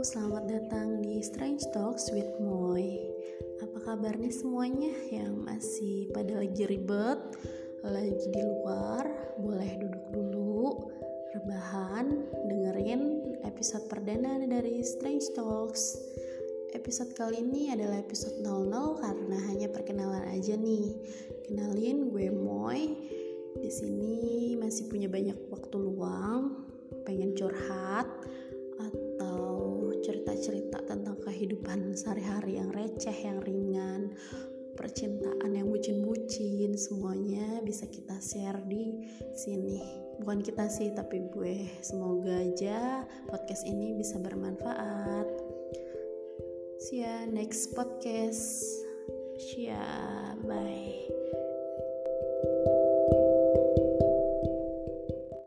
selamat datang di Strange Talks with Moy. Apa kabarnya semuanya yang masih pada lagi ribet, lagi di luar? Boleh duduk dulu, rebahan, dengerin episode perdana dari Strange Talks. Episode kali ini adalah episode 00 karena hanya perkenalan aja nih. Kenalin gue Moy. Di sini masih punya banyak waktu luang, pengen curhat cerita-cerita tentang kehidupan sehari-hari yang receh, yang ringan, percintaan yang bucin-bucin, semuanya bisa kita share di sini. Bukan kita sih, tapi gue. Semoga aja podcast ini bisa bermanfaat. See ya next podcast. See ya, bye.